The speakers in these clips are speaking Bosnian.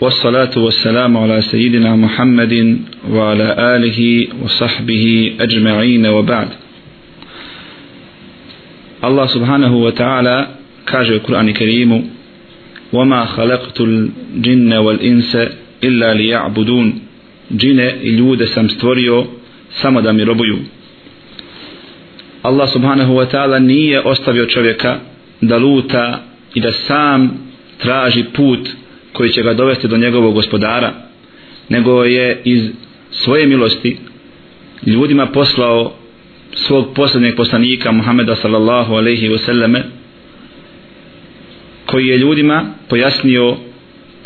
والصلاة والسلام على سيدنا محمد وعلى آله وصحبه أجمعين وبعد الله سبحانه وتعالى كاج القرآن الكريم وما خلقت الجن والإنس إلا ليعبدون جن اليود سمستوريو سمد من ربيو Allah subhanahu wa ta'ala nije ostavio čovjeka da luta i da sam traži put koji će ga dovesti do njegovog gospodara, nego je iz svoje milosti ljudima poslao svog posljednjeg poslanika Muhameda sallallahu alaihi wa sallame koji je ljudima pojasnio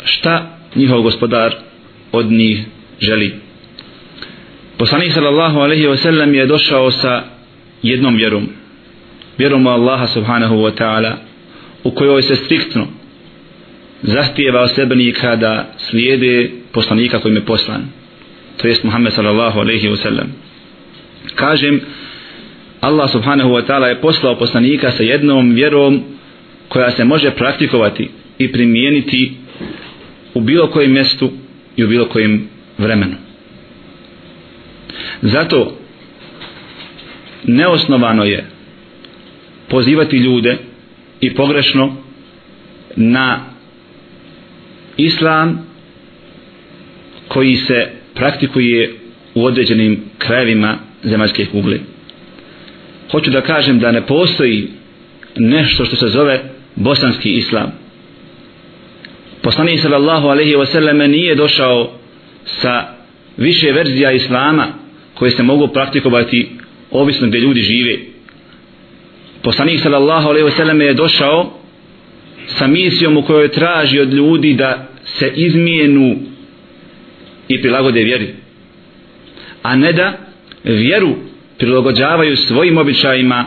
šta njihov gospodar od njih želi. Poslanik sallallahu alaihi wa sallam je došao sa jednom vjerom vjerom u Allaha subhanahu wa ta'ala u kojoj se striktno zahtijeva osebenika da slijede poslanika kojim je poslan to jest Muhammed sallallahu alaihi wa sallam. Kažem Allah subhanahu wa ta'ala je poslao poslanika sa jednom vjerom koja se može praktikovati i primijeniti u bilo kojem mjestu i u bilo kojem vremenu. Zato neosnovano je pozivati ljude i pogrešno na islam koji se praktikuje u određenim krajevima zemaljske kugle. Hoću da kažem da ne postoji nešto što se zove bosanski islam. Poslanik sallallahu alejhi ve selleme nije došao sa više verzija islama koje se mogu praktikovati ovisno gdje ljudi žive. Poslanik sallallahu alejhi ve selleme je došao sa misijom u kojoj traži od ljudi da se izmijenu i prilagode vjeri. A ne da vjeru prilagođavaju svojim običajima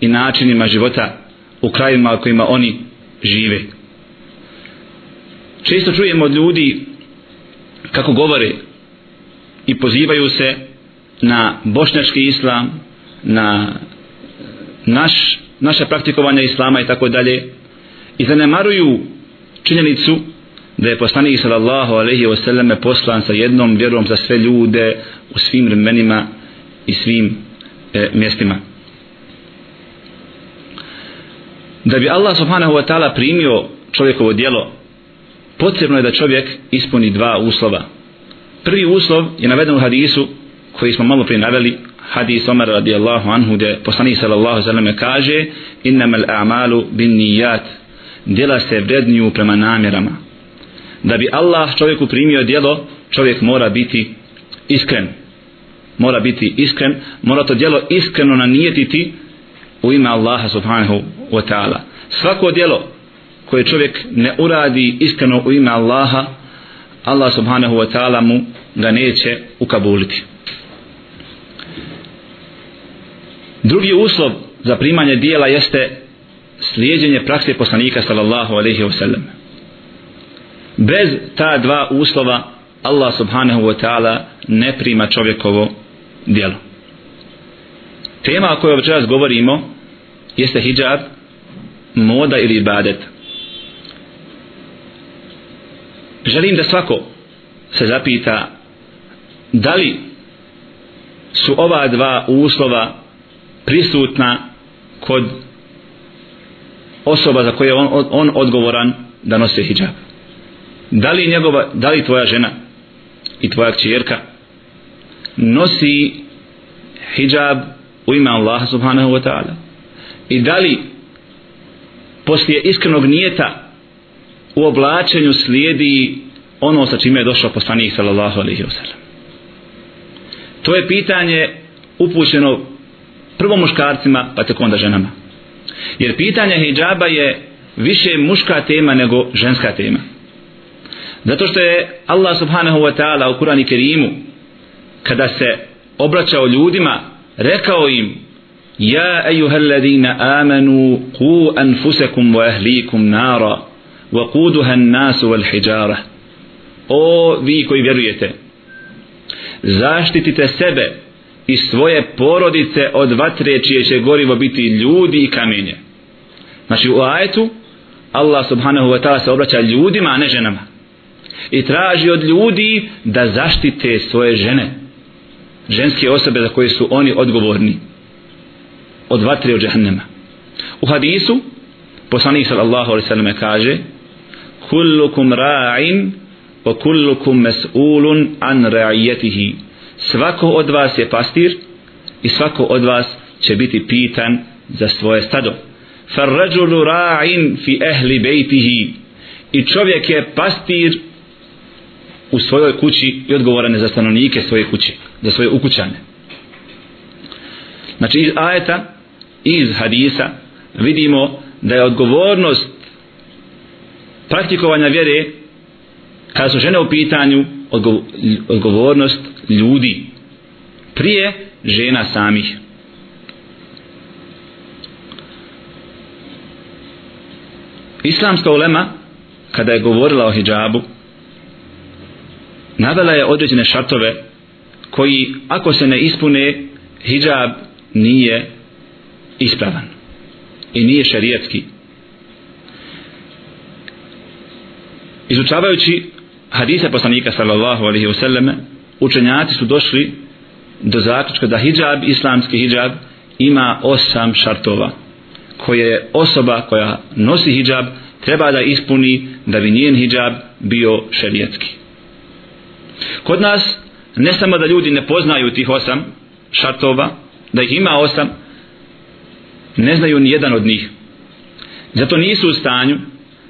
i načinima života u krajima u kojima oni žive. Često čujemo od ljudi kako govore i pozivaju se na bošnjački islam, na naš, naše praktikovanje islama i tako dalje i zanemaruju činjenicu da je poslanik sallallahu alaihi ve sallam poslan sa jednom vjerom za sve ljude u svim vremenima i svim e, mjestima. Da bi Allah subhanahu wa ta'ala primio čovjekovo dijelo, potrebno je da čovjek ispuni dva uslova. Prvi uslov je naveden u hadisu koji smo malo prije naveli, hadis Omar radijallahu anhu gdje poslanik sallallahu sallam kaže innamal a'malu bin nijat djela se vredniju prema namjerama. Da bi Allah čovjeku primio djelo čovjek mora biti iskren. Mora biti iskren mora to djelo iskreno nanijetiti u ime Allaha subhanahu wa ta'ala. Svako djelo koje čovjek ne uradi iskreno u ime Allaha Allah subhanahu wa ta'ala mu ga neće ukabuliti. Drugi uslov za primanje dijela jeste slijedjenje prakse poslanika sallallahu alaihi wasallam. Bez ta dva uslova Allah subhanahu wa ta'ala ne prima čovjekovo dijelo. Tema o kojoj večeras govorimo jeste hijab, moda ili ibadet. Želim da svako se zapita da li su ova dva uslova prisutna kod osoba za koje on, on odgovoran da nose hijab. Da li njegova, da li tvoja žena i tvoja kćerka nosi hijab u ime Allaha subhanahu wa ta'ala i da li poslije iskrenog nijeta u oblačenju slijedi ono sa čime je došao poslanik sallallahu alaihi wa. To je pitanje upućeno prvo muškarcima pa tek onda ženama jer pitanje hijjaba je više muška tema nego ženska tema. Zato što je Allah subhanahu wa ta'ala u Kurani Kerimu kada se obraćao ljudima rekao im Ja ejuhalladina amanu ku anfusakum wa ahlikum nara wa kuduha nasu wal hijjara O vi koji vjerujete zaštitite sebe i svoje porodice od vatre čije će gorivo biti ljudi i kamenje. Znači u ajetu Allah subhanahu wa ta'ala se obraća ljudima, a ne ženama. i traži od ljudi da zaštite svoje žene ženske osobe za koje su oni odgovorni od vatre od džahnema. u hadisu poslanik sallallahu alaihi sallam kaže kullukum ra'in wa kullukum mas'ulun an ra'ijetihi svako od vas je pastir i svako od vas će biti pitan za svoje stado. Farrajulu رَاعٍ fi ehli بَيْتِهِ i čovjek je pastir u svojoj kući i odgovoran je za stanovnike svoje kuće za svoje ukućane. Znači iz ajeta iz hadisa vidimo da je odgovornost praktikovanja vjere kada su žene u pitanju odgovornost ljudi. Prije žena samih. Islamska ulema kada je govorila o hijabu navela je određene šartove koji ako se ne ispune hijab nije ispravan i nije šarijetski izučavajući hadisa poslanika sallallahu alaihi wasallam učenjaci su došli do zaključka da hijab, islamski hijab ima osam šartova koje osoba koja nosi hijab treba da ispuni da bi njen hijab bio šerijetski. Kod nas ne samo da ljudi ne poznaju tih osam šartova da ih ima osam ne znaju ni jedan od njih. Zato nisu u stanju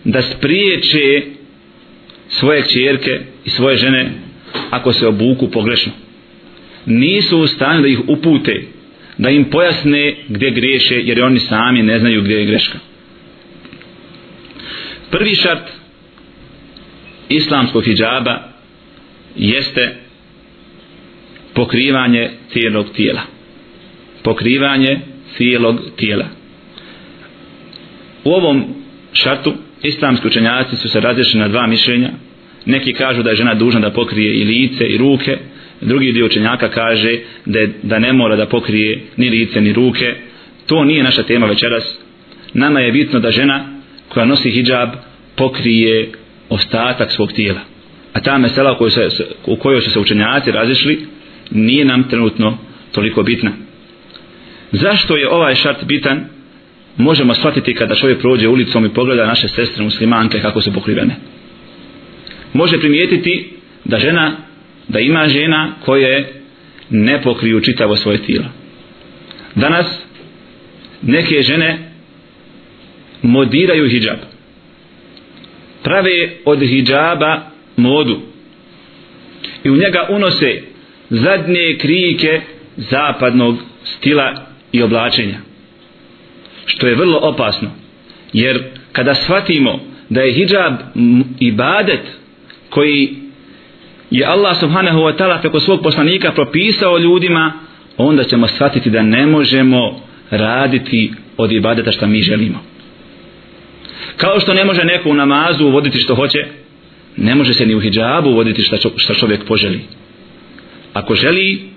da spriječe svoje čerke i svoje žene ako se obuku pogrešno. Nisu u stanju da ih upute da im pojasne gdje greše jer oni sami ne znaju gdje je greška. Prvi šart islamskog hijjaba jeste pokrivanje cijelog tijela. Pokrivanje cijelog tijela. U ovom šartu islamski učenjaci su se različili na dva mišljenja. Neki kažu da je žena dužna da pokrije i lice i ruke. Drugi dio učenjaka kaže da, je, da ne mora da pokrije ni lice ni ruke. To nije naša tema večeras. Nama je bitno da žena koja nosi hijab pokrije ostatak svog tijela. A ta mesela u kojoj, se, u kojoj su se učenjaci razišli nije nam trenutno toliko bitna. Zašto je ovaj šart bitan? Možemo shvatiti kada čovjek prođe ulicom i pogleda naše sestre muslimanke kako su pokrivene. Može primijetiti da žena da ima žena koje ne pokriju čitavo svoje tijelo. Danas neke žene modiraju hijab. Prave od hijaba modu. I u njega unose zadnje krike zapadnog stila i oblačenja što je vrlo opasno. Jer kada shvatimo da je hijab ibadet koji je Allah subhanahu wa ta'ala preko svog poslanika propisao ljudima onda ćemo shvatiti da ne možemo raditi od ibadeta što mi želimo. Kao što ne može neko u namazu uvoditi što hoće ne može se ni u hijabu uvoditi što, šta čovjek poželi. Ako želi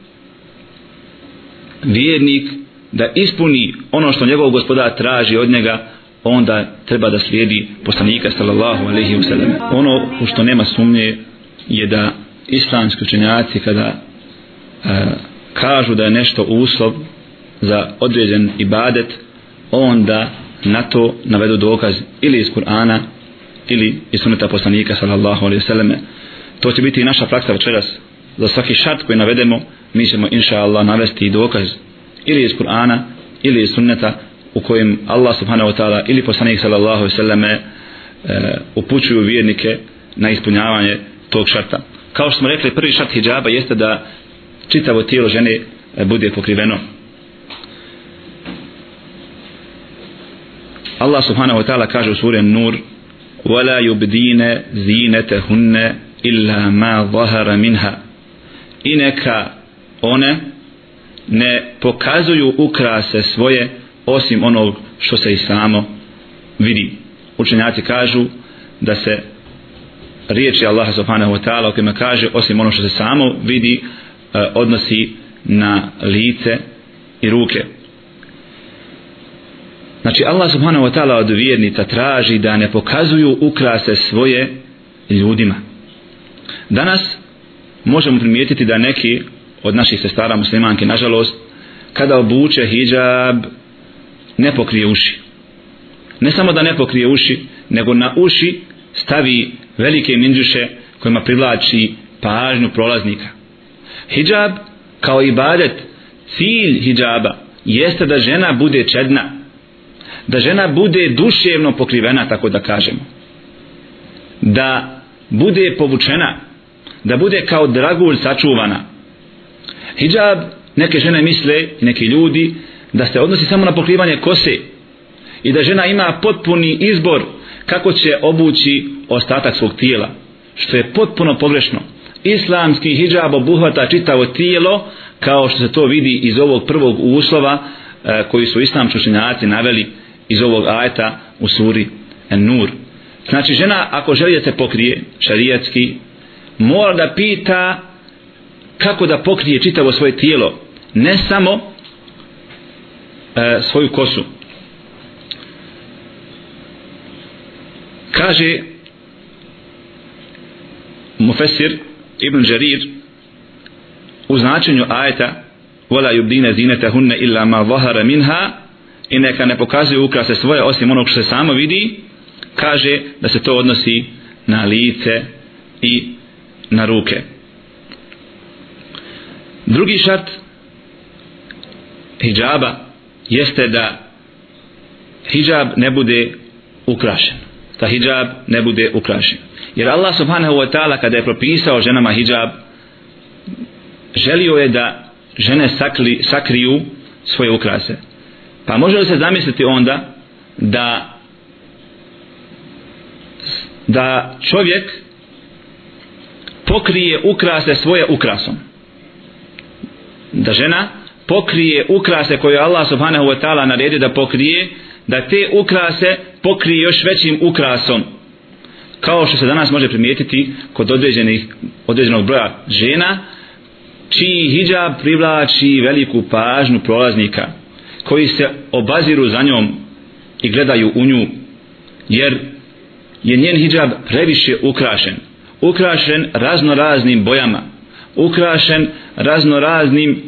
vjernik da ispuni ono što njegov gospodar traži od njega onda treba da slijedi poslanika sallallahu alaihi wa sallam. Ono u što nema sumnje je da islamski učenjaci kada e, kažu da je nešto uslov za određen ibadet onda na to navedu dokaz ili iz Kur'ana ili iz suneta poslanika sallallahu alaihi sallam. To će biti i naša praksa večeras. Za svaki šart koji navedemo mi ćemo inša Allah navesti dokaz ili iz Kur'ana ili iz sunneta u kojem Allah subhanahu wa ta'ala ili poslanik sallallahu alaihi sallam e, upućuju vjernike na ispunjavanje tog šarta kao što smo rekli prvi šart hijaba jeste da čitavo tijelo žene e, bude pokriveno Allah subhanahu wa ta'ala kaže u suri Nur وَلَا يُبْدِينَ زِينَتَهُنَّ إِلَّا مَا ظَهَرَ مِنْهَا i neka one ne pokazuju ukrase svoje osim onog što se i samo vidi. Učenjaci kažu da se riječi Allaha subhanahu wa ta'ala kojima kaže osim ono što se samo vidi e, odnosi na lice i ruke. Znači Allah subhanahu wa ta'ala od vjernica traži da ne pokazuju ukrase svoje ljudima. Danas možemo primijetiti da neki od naših sestara muslimanke nažalost kada obuče hijab ne pokrije uši. Ne samo da ne pokrije uši nego na uši stavi velike minđuše kojima privlači pažnju prolaznika. Hijab kao i badet, cilj hijaba jeste da žena bude čedna da žena bude duševno pokrivena tako da kažemo. Da bude povučena da bude kao dragulj sačuvana hijab neke žene misle i neki ljudi da se odnosi samo na pokrivanje kose i da žena ima potpuni izbor kako će obući ostatak svog tijela što je potpuno pogrešno islamski hijab obuhvata čitavo tijelo kao što se to vidi iz ovog prvog uslova e, koji su islamski učenjaci naveli iz ovog ajeta u suri En-Nur. Znači žena ako želi da se pokrije šarijatski mora da pita kako da pokrije čitavo svoje tijelo ne samo e, svoju kosu. Kaže Mufesir Ibn Jarir u značenju ajeta wala yubdina zinatahunna illa ma zahara minha i neka ne pokazuju ukrase svoje osim onog što se samo vidi kaže da se to odnosi na lice i na ruke drugi šart hijjaba jeste da hijjab ne bude ukrašen. Da hijjab ne bude ukrašen. Jer Allah subhanahu wa ta'ala kada je propisao ženama hijjab želio je da žene sakli, sakriju svoje ukrase. Pa može li se zamisliti onda da da čovjek pokrije ukrase svoje ukrasom? Da žena pokrije ukrase koje Allah subhanahu wa ta'ala naredio da pokrije da te ukrase pokrije još većim ukrasom. Kao što se danas može primijetiti kod određenih, određenog broja žena čiji hijab privlači veliku pažnju prolaznika koji se obaziru za njom i gledaju u nju jer je njen hijab previše ukrašen ukrašen razno raznim bojama ukrašen razno raznim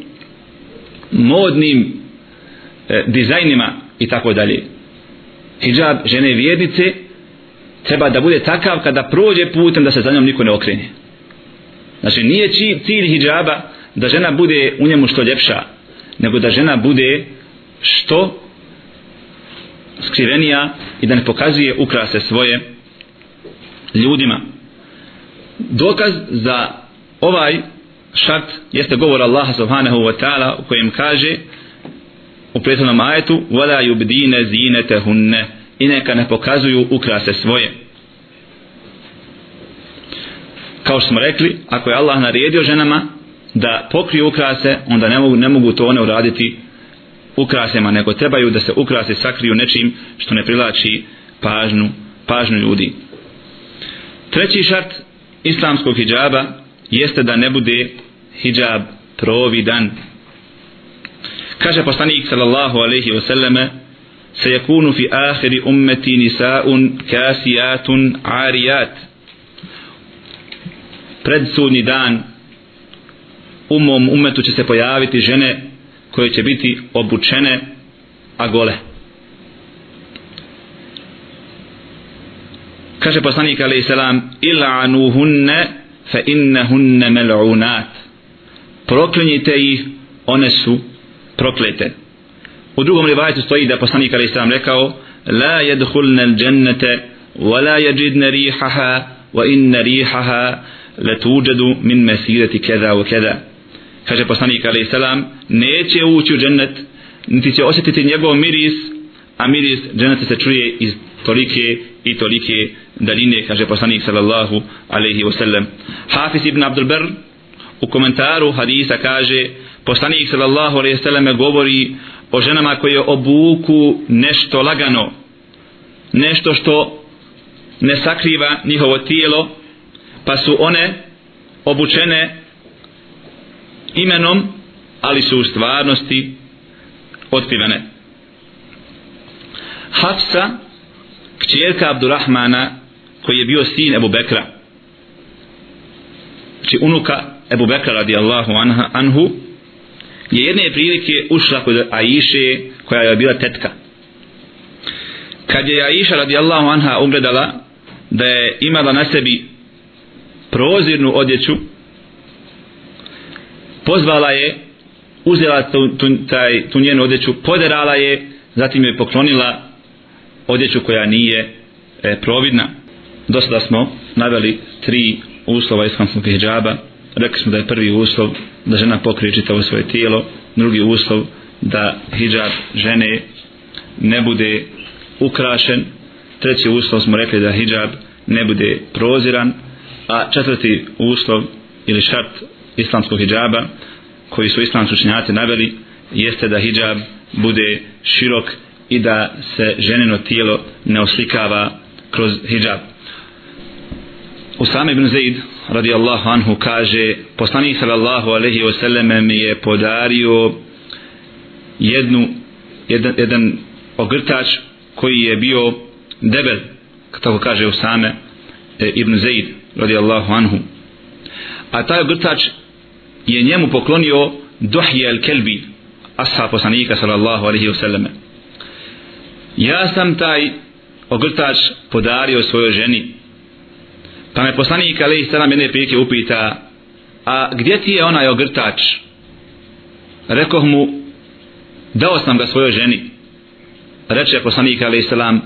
modnim e, dizajnima i tako dalje. Hijab žene vjernice treba da bude takav kada prođe putem da se za njom niko ne okrene. Znači nije cilj hijaba da žena bude u njemu što ljepša nego da žena bude što skrivenija i da ne pokazuje ukrase svoje ljudima. Dokaz za ovaj šart jeste govor Allaha subhanahu wa ta'ala u kojem kaže u prethodnom ajetu wala يُبْدِينَ زِينَتَهُنَّ i neka ne pokazuju ukrase svoje. Kao što smo rekli ako je Allah naredio ženama da pokriju ukrase onda ne mogu, ne mogu to one uraditi ukrasema nego trebaju da se ukrase sakriju nečim što ne prilači pažnju, pažnju ljudi. Treći šart islamskog hijjaba jeste da ne bude hijab providan kaže poslanik sallallahu alaihi wa sallame سيكون في آخر أمتي نساء كاسيات عاريات pred sudnji dan u mom umetu će se pojaviti žene koje će biti obučene a gole kaže poslanik alaihi salam il'anuhunne fa innahunne mel'unat proklinjite ih one su proklete. U drugom rivajetu stoji da poslanik Ali Islam rekao la jedhulne l'đennete wa la jeđidne rihaha wa inne rihaha letuđedu min mesireti keda u keda kaže poslanik Ali Islam, neće ući u džennet niti će osjetiti njegov miris a miris dženeta se čuje iz tolike i tolike daline, kaže poslanik sallallahu alaihi wasallam Hafiz ibn Abdul Bar u komentaru hadisa kaže poslanik sallallahu alaihi wasallam govori o ženama koje obuku nešto lagano nešto što ne sakriva njihovo tijelo pa su one obučene imenom ali su u stvarnosti otkrivene. Hafsa kćerka Abdurrahmana koji je bio sin Ebu Bekra znači unuka Ebu Bekra radijallahu anha, anhu je jedne prilike ušla kod Aiše koja je bila tetka. Kad je Aiša radijallahu anha ugledala da je imala na sebi prozirnu odjeću pozvala je uzela tu, tu, taj, tu njenu odjeću poderala je zatim je poklonila odjeću koja nije e, providna. Dosta smo naveli tri uslova islamskog hijjaba rekli smo da je prvi uslov da žena pokrije čitavo svoje tijelo drugi uslov da hijab žene ne bude ukrašen treći uslov smo rekli da hijab ne bude proziran a četvrti uslov ili šart islamskog hijaba koji su islamski učenjaci naveli jeste da hijab bude širok i da se ženino tijelo ne oslikava kroz hijab. Usame ibn Zaid radijallahu anhu kaže poslanik sallallahu alaihi wasallam mi je podario jednu jedan, jedan ogrtač koji je bio debel tako kaže Usame e, ibn Zaid radijallahu anhu. A taj ogrtač je njemu poklonio Duhje al-Kelbi ashab poslanika sallallahu alaihi wasallam ja sam taj ogrtač podario svojoj ženi pa me poslanik Ali Salam jedne prilike upita a gdje ti je onaj ogrtač? Rekoh mu dao sam ga svojoj ženi. Reče poslanik Ali Salam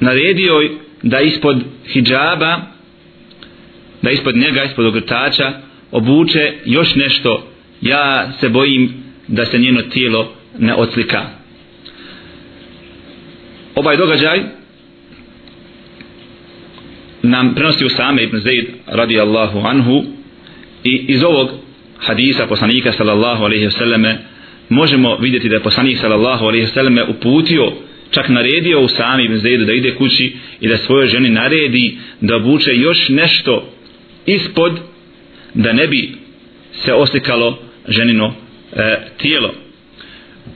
naredio da ispod hijjaba da ispod njega, ispod ogrtača obuče još nešto. Ja se bojim da se njeno tijelo ne odslika ovaj događaj nam prenosi Usame same Ibn Zaid radijallahu anhu i iz ovog hadisa poslanika sallallahu alaihi vseleme možemo vidjeti da je poslanik sallallahu alaihi vseleme uputio čak naredio u sami Ibn Zaidu da ide kući i da svojoj ženi naredi da obuče još nešto ispod da ne bi se oslikalo ženino e, tijelo.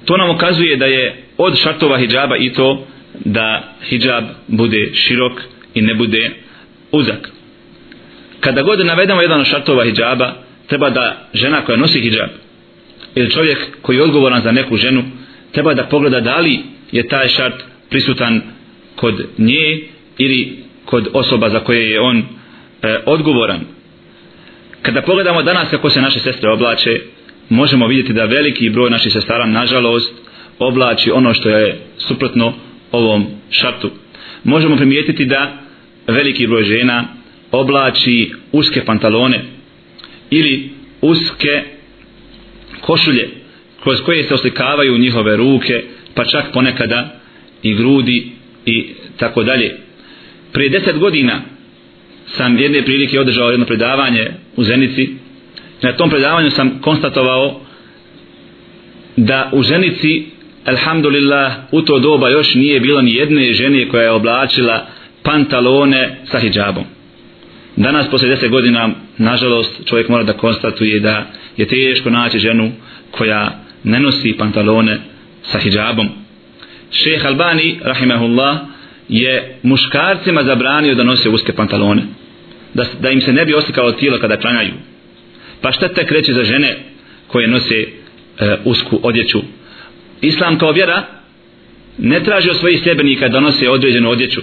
To nam ukazuje da je od šartova hijjaba i to da hijjab bude širok i ne bude uzak. Kada god navedemo jedan od šartova hijjaba treba da žena koja nosi hijjab ili čovjek koji je odgovoran za neku ženu treba da pogleda da li je taj šart prisutan kod nje ili kod osoba za koje je on e, odgovoran. Kada pogledamo danas kako se naše sestre oblače možemo vidjeti da veliki broj naših sestara nažalost oblači ono što je suprotno ovom šartu. Možemo primijetiti da veliki broj žena oblači uske pantalone ili uske košulje kroz koje se oslikavaju njihove ruke pa čak ponekada i grudi i tako dalje. Prije deset godina sam jedne prilike održao jedno predavanje u Zenici. Na tom predavanju sam konstatovao da u Zenici alhamdulillah u to doba još nije bilo ni jedne žene koja je oblačila pantalone sa hijabom. Danas posle deset godina nažalost čovjek mora da konstatuje da je teško naći ženu koja ne nosi pantalone sa hijabom. Šeh Albani rahimahullah je muškarcima zabranio da nose uske pantalone da, da im se ne bi oslikalo tijelo kada klanjaju. Pa šta tek reći za žene koje nose e, usku odjeću? Islam kao vjera ne traži od svojih sljedbenika da nose određenu odjeću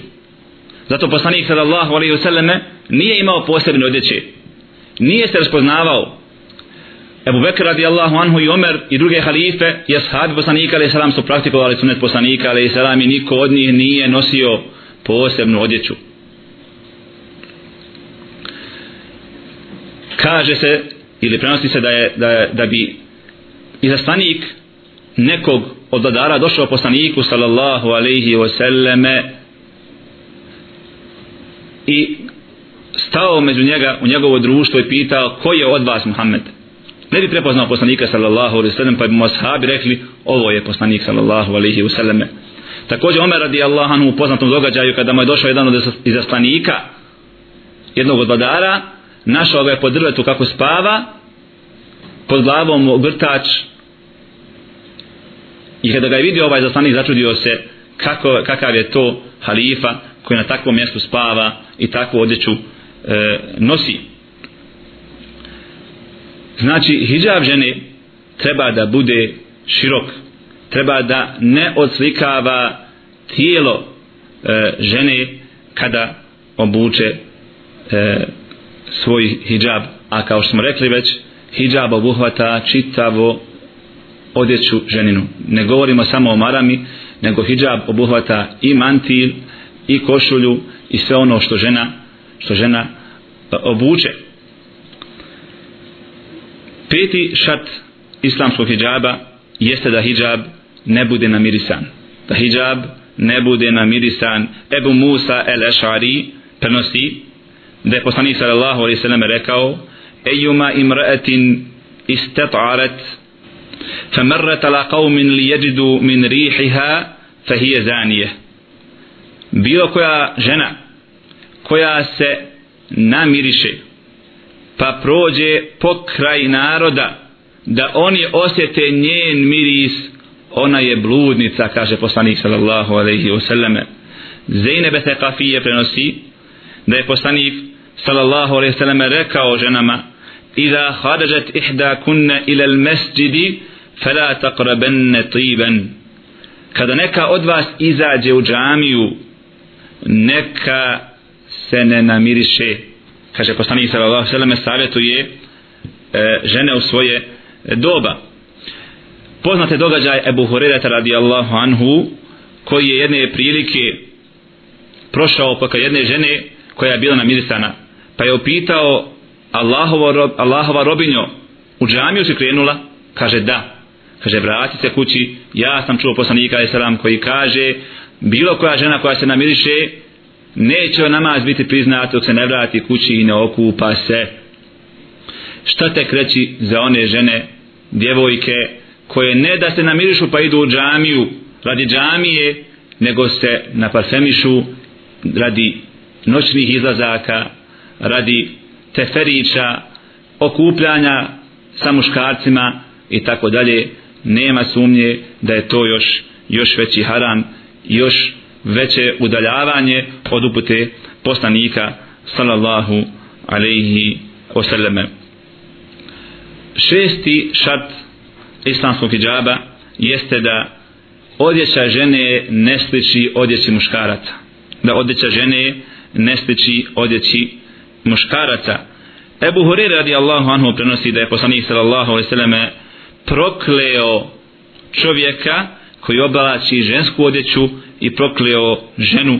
zato poslanik sallallahu alaihi wasallam nije imao posebne odjeće. Nije se raspoznavao. Ebu Bekr radijallahu anhu i Omer i druge halife i ashabi poslanika alaihi salam su praktikovali sunet poslanika alaihi salam i niko od njih nije nosio posebnu odjeću. Kaže se ili prenosi se da je da, je, da bi izaslanik nekog od vladara došao poslaniku sallallahu alaihi wasallame i stao među njega u njegovo društvo i pitao ko je od vas Muhammed? Ne bi prepoznao poslanika sallallahu alaihi wasallam pa bi mu ashabi rekli ovo je poslanik sallallahu alaihi wasallam također Omer radi Allahanu u poznatom događaju kada mu je došao jedan od izaslanika jednog od vladara našao ga je pod drvetu kako spava pod glavom ogrtač grtač i kada ga je vidio ovaj zaslanik začudio se kako, kakav je to halifa koji na takvom mjestu spava i takvu odjeću e, nosi. Znači hijab žene treba da bude širok treba da ne odslikava tijelo e, žene kada obuče e, svoj hijab. A kao što smo rekli već hijab obuhvata čitavo odjeću ženinu. Ne govorimo samo o marami nego hijab obuhvata i mantil i košulju i sve ono što žena što žena e, obuče peti šat islamskog hijaba jeste da hijab ne bude namirisan da hijab ne bude namirisan Ebu Musa el Ešari prenosi da je poslanik sallallahu alaihi sallam rekao ejuma imra'atin istat'arat فمرت على قوم ليجدوا من ريحها فهي زانية bilo koja žena koja se namiriše pa prođe pokraj naroda da oni osjete njen miris ona je bludnica kaže poslanik sallallahu alaihi wasallam Zeynebe Thekafije prenosi da je poslanik sallallahu alaihi wasallam rekao ženama Iza kharađat ihda kunne ila al masjidi fela taqrabanna tiben. Kada neka od vas izađe u džamiju neka se ne namiriše. Kaže poslanik sallallahu alejhi ve selleme savjetuje e, žene u svoje doba. Poznate događaj Ebu Hurereta radijallahu anhu koji je jedne prilike prošao poka jedne žene koja je bila namirisana pa je upitao Allahovo rob, Allahova robinjo u džamiju si krenula? Kaže da. Kaže vrati se kući. Ja sam čuo poslanika i salam koji kaže bilo koja žena koja se namiriše neće namaz biti priznat dok se ne vrati kući i ne okupa se. Šta te kreći za one žene djevojke koje ne da se namirišu pa idu u džamiju radi džamije nego se naparfemišu radi noćnih izlazaka radi teferića okupljanja sa muškarcima i tako dalje. Nema sumnje da je to još još veći haram još veće udaljavanje od upute poslanika sallallahu alaihi wasallame. Šesti šart islamskog hijjaba jeste da odjeća žene ne sliči odjeći muškaraca. Da odjeća žene ne sliči odjeći muškaraca. Ebu Hurere radijallahu anhu prenosi da je poslanik sallallahu alaihi wasallame prokleo čovjeka koji oblači žensku odjeću i prokleo ženu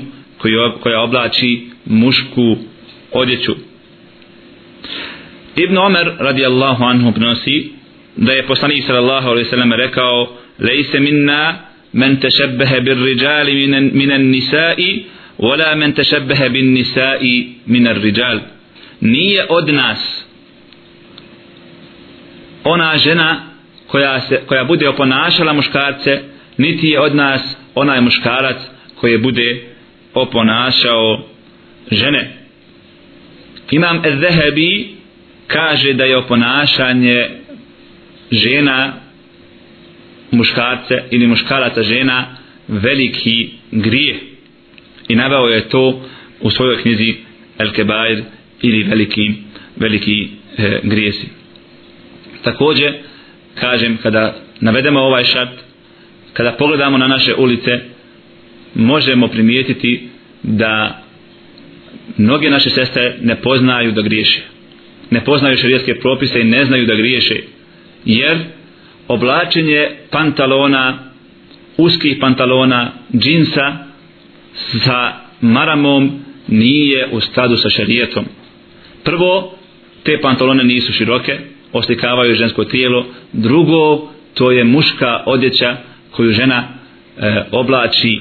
koja oblači mušku odjeću. Ibn Omer radijallahu anhu prenosi da je poslanik sallallahu alaihi sallam rekao lejse minna men tešebbehe bir riđali minan nisai wala men tešebbehe bin nisai minar riđal nije od nas ona žena koja, se, koja bude oponašala muškarce niti je od nas onaj muškarac koji bude oponašao žene. Imam Ezehebi kaže da je oponašanje žena muškarce ili muškaraca žena veliki grije i naveo je to u svojoj knjizi El Kebair ili veliki veliki e, grijesi. Također kažem kada navedemo ovaj šart kada pogledamo na naše ulice možemo primijetiti da mnoge naše sestre ne poznaju da griješe. Ne poznaju šarijetske propise i ne znaju da griješe jer oblačenje pantalona uskih pantalona džinsa sa maramom nije u skladu sa šarijetom. Prvo te pantalone nisu široke oslikavaju žensko tijelo. Drugo to je muška odjeća koju žena e, oblači.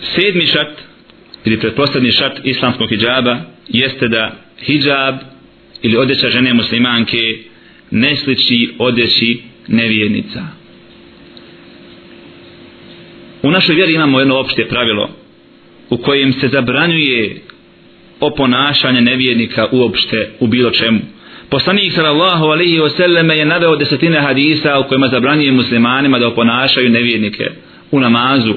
Sedmi šart ili pretpostavni šart islamskog hijjaba jeste da hijjab ili odjeća žene muslimanke ne sliči odjeći nevjernica. U našoj vjeri imamo jedno opšte pravilo u kojem se zabranjuje oponašanje nevjernika uopšte u bilo čemu. Poslanik sallallahu alaihi wa sallam je naveo desetine hadisa u kojima zabranjuje muslimanima da oponašaju nevjernike u namazu,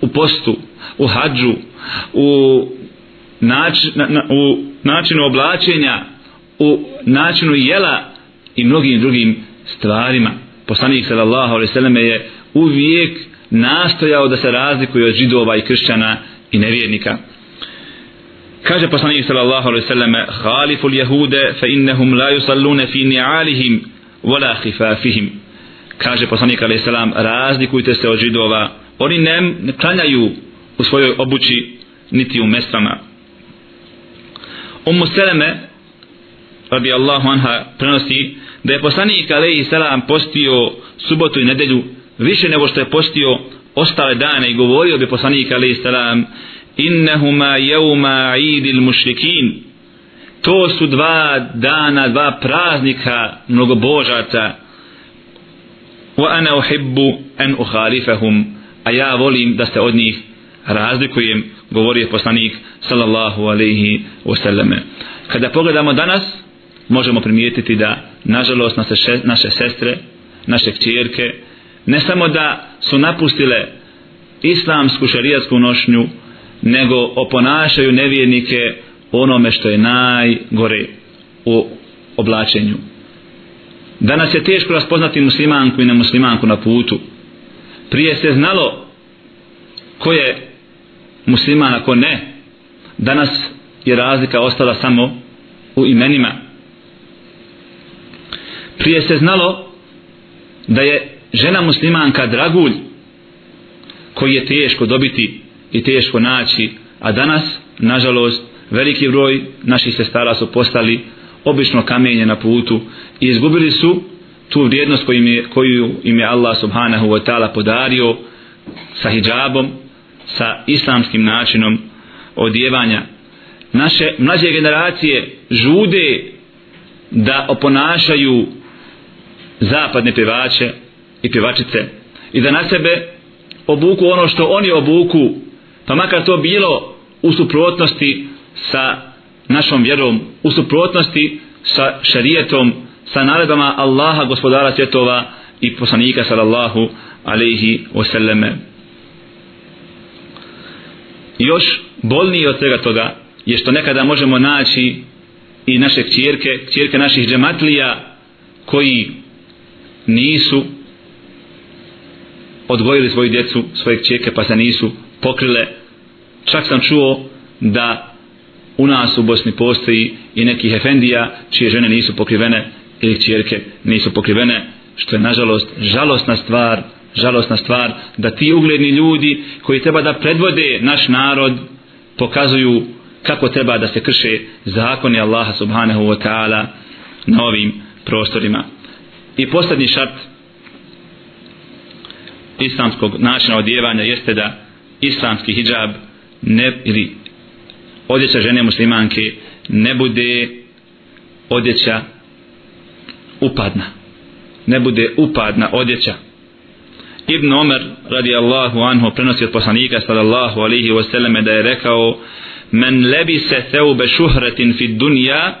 u postu, u hađu, u, nač, na, na, u načinu oblačenja u načinu jela i mnogim drugim stvarima. Poslanik sallallahu alejhi ve selleme je uvijek nastojao da se razlikuje od židova i kršćana i nevjernika kaže poslanik sallallahu alejhi ve selleme khaliful jehude fa innahum la yusalluna fi ni'alihim wala khifafihim. Kaže poslanik alejhi selam razlikujte se od židova. Oni ne, ne klanjaju u svojoj obući niti u mestrama Ummu Seleme radi Allahu anha prenosi da je poslanik alejhi selam postio subotu i nedelju više nego što je postio ostale dane i govorio bi poslanik alejhi selam innahuma yawma eidil mushrikin to su dva dana dva praznika mnogobožaca wa ana uhibbu an ukhalifahum. A ja volim da se od njih razlikujem govorio poslanik sallallahu alejhi ve selleme kada pogledamo danas možemo primijetiti da nažalost naše, še, naše sestre naše kćerke ne samo da su napustile islamsku šarijatsku nošnju nego oponašaju nevjernike onome što je najgore u oblačenju. Danas je teško raspoznati muslimanku i nemuslimanku na putu. Prije se znalo ko je musliman ako ne. Danas je razlika ostala samo u imenima. Prije se znalo da je žena muslimanka dragulj koji je teško dobiti i teško naći a danas nažalost veliki broj naših sestara su postali obično kamenje na putu i izgubili su tu vrijednost koju im je, koju im je Allah subhanahu wa ta'ala podario sa hijabom sa islamskim načinom odjevanja. Naše mlađe generacije žude da oponašaju zapadne pevače i pevačice i da na sebe obuku ono što oni obuku pa makar to bilo u suprotnosti sa našom vjerom u suprotnosti sa šarijetom sa naredbama Allaha gospodara svjetova i poslanika sallallahu alaihi wasallame još bolnije od svega toga je što nekada možemo naći i naše kćerke, kćerke naših džematlija koji nisu odgojili svoju djecu, svoje kćerke pa se nisu pokrile. Čak sam čuo da u nas u Bosni postoji i nekih efendija čije žene nisu pokrivene ili čjerke nisu pokrivene, što je nažalost žalostna stvar, žalostna stvar da ti ugledni ljudi koji treba da predvode naš narod pokazuju kako treba da se krše zakoni Allaha subhanahu wa ta'ala na ovim prostorima. I posljednji šart islamskog načina odjevanja jeste da islamski hijab ne, ili odjeća žene muslimanke ne bude odjeća upadna. Ne bude upadna odjeća. Ibn Omer radijallahu anhu prenosi od poslanika sallallahu alihi wasallam da je rekao men lebise theube šuhretin fi dunja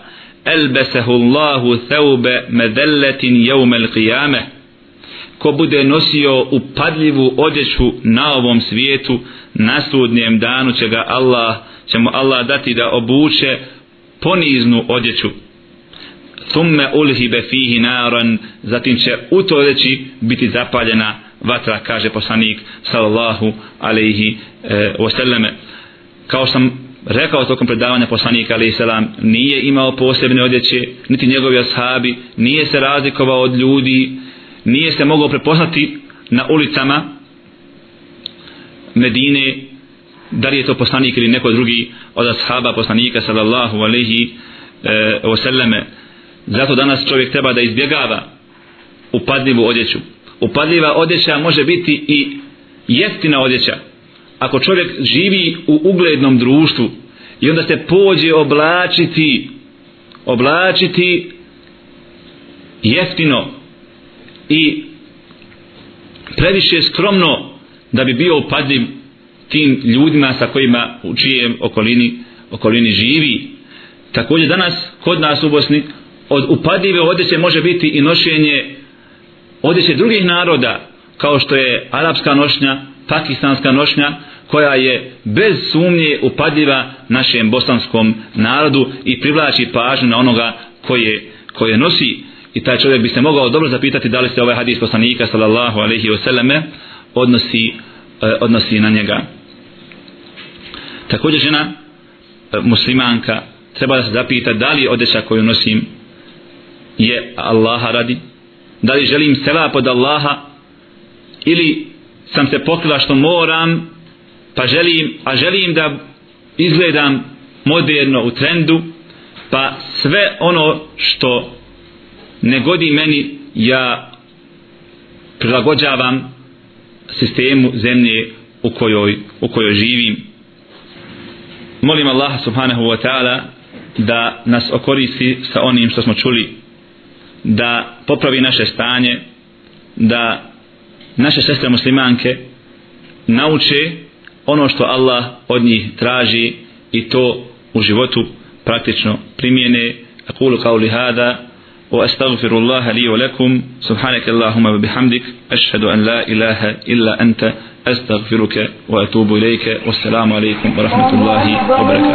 elbesehu Allahu theube medelletin jevmel qiyame ko bude nosio upadljivu odjeću na ovom svijetu na sudnjem danu će ga Allah će mu Allah dati da obuče poniznu odjeću. Thumme ulhibe fihi naran zatim će u to reći biti zapaljena vatra kaže poslanik sallallahu alaihi e, wasallame. Kao sam rekao tokom predavanja poslanika alaihi salam nije imao posebne odjeće niti njegovi ashabi nije se razlikovao od ljudi nije se mogao prepoznati na ulicama Medine da li je to poslanik ili neko drugi od ashaba poslanika sallallahu alaihi e, wasallame. Zato danas čovjek treba da izbjegava upadljivu odjeću. Upadljiva odjeća može biti i jeftina odjeća. Ako čovjek živi u uglednom društvu i onda se pođe oblačiti oblačiti jeftino i previše skromno da bi bio upadljiv tim ljudima sa kojima u čijem okolini, okolini živi. Također danas kod nas u Bosni od upadljive odjeće može biti i nošenje odjeće drugih naroda kao što je arapska nošnja pakistanska nošnja koja je bez sumnje upadljiva našem bosanskom narodu i privlači pažnju na onoga koje, koje nosi i taj čovjek bi se mogao dobro zapitati da li se ovaj hadis poslanika sallallahu alaihi wasallame odnosi, eh, odnosi na njega. Također žena eh, muslimanka treba da se zapita da li odeća koju nosim je Allaha radi da li želim sela pod Allaha ili sam se pokrila što moram pa želim a želim da izgledam moderno u trendu pa sve ono što ne godi meni ja prilagođavam sistemu zemlje u kojoj, u kojoj živim molim Allah subhanahu wa ta'ala da nas okoristi sa onim što smo čuli da popravi naše stanje da naše sestre muslimanke nauče ono što Allah od njih traži i to u životu praktično primjene أقول قولي هذا وأستغفر الله لي ولكم. سبحانك اللهم وبحمدك أشهد أن لا إله إلا أنت أستغفرك وأتوب إليك. والسلام عليكم ورحمة الله وبركاته.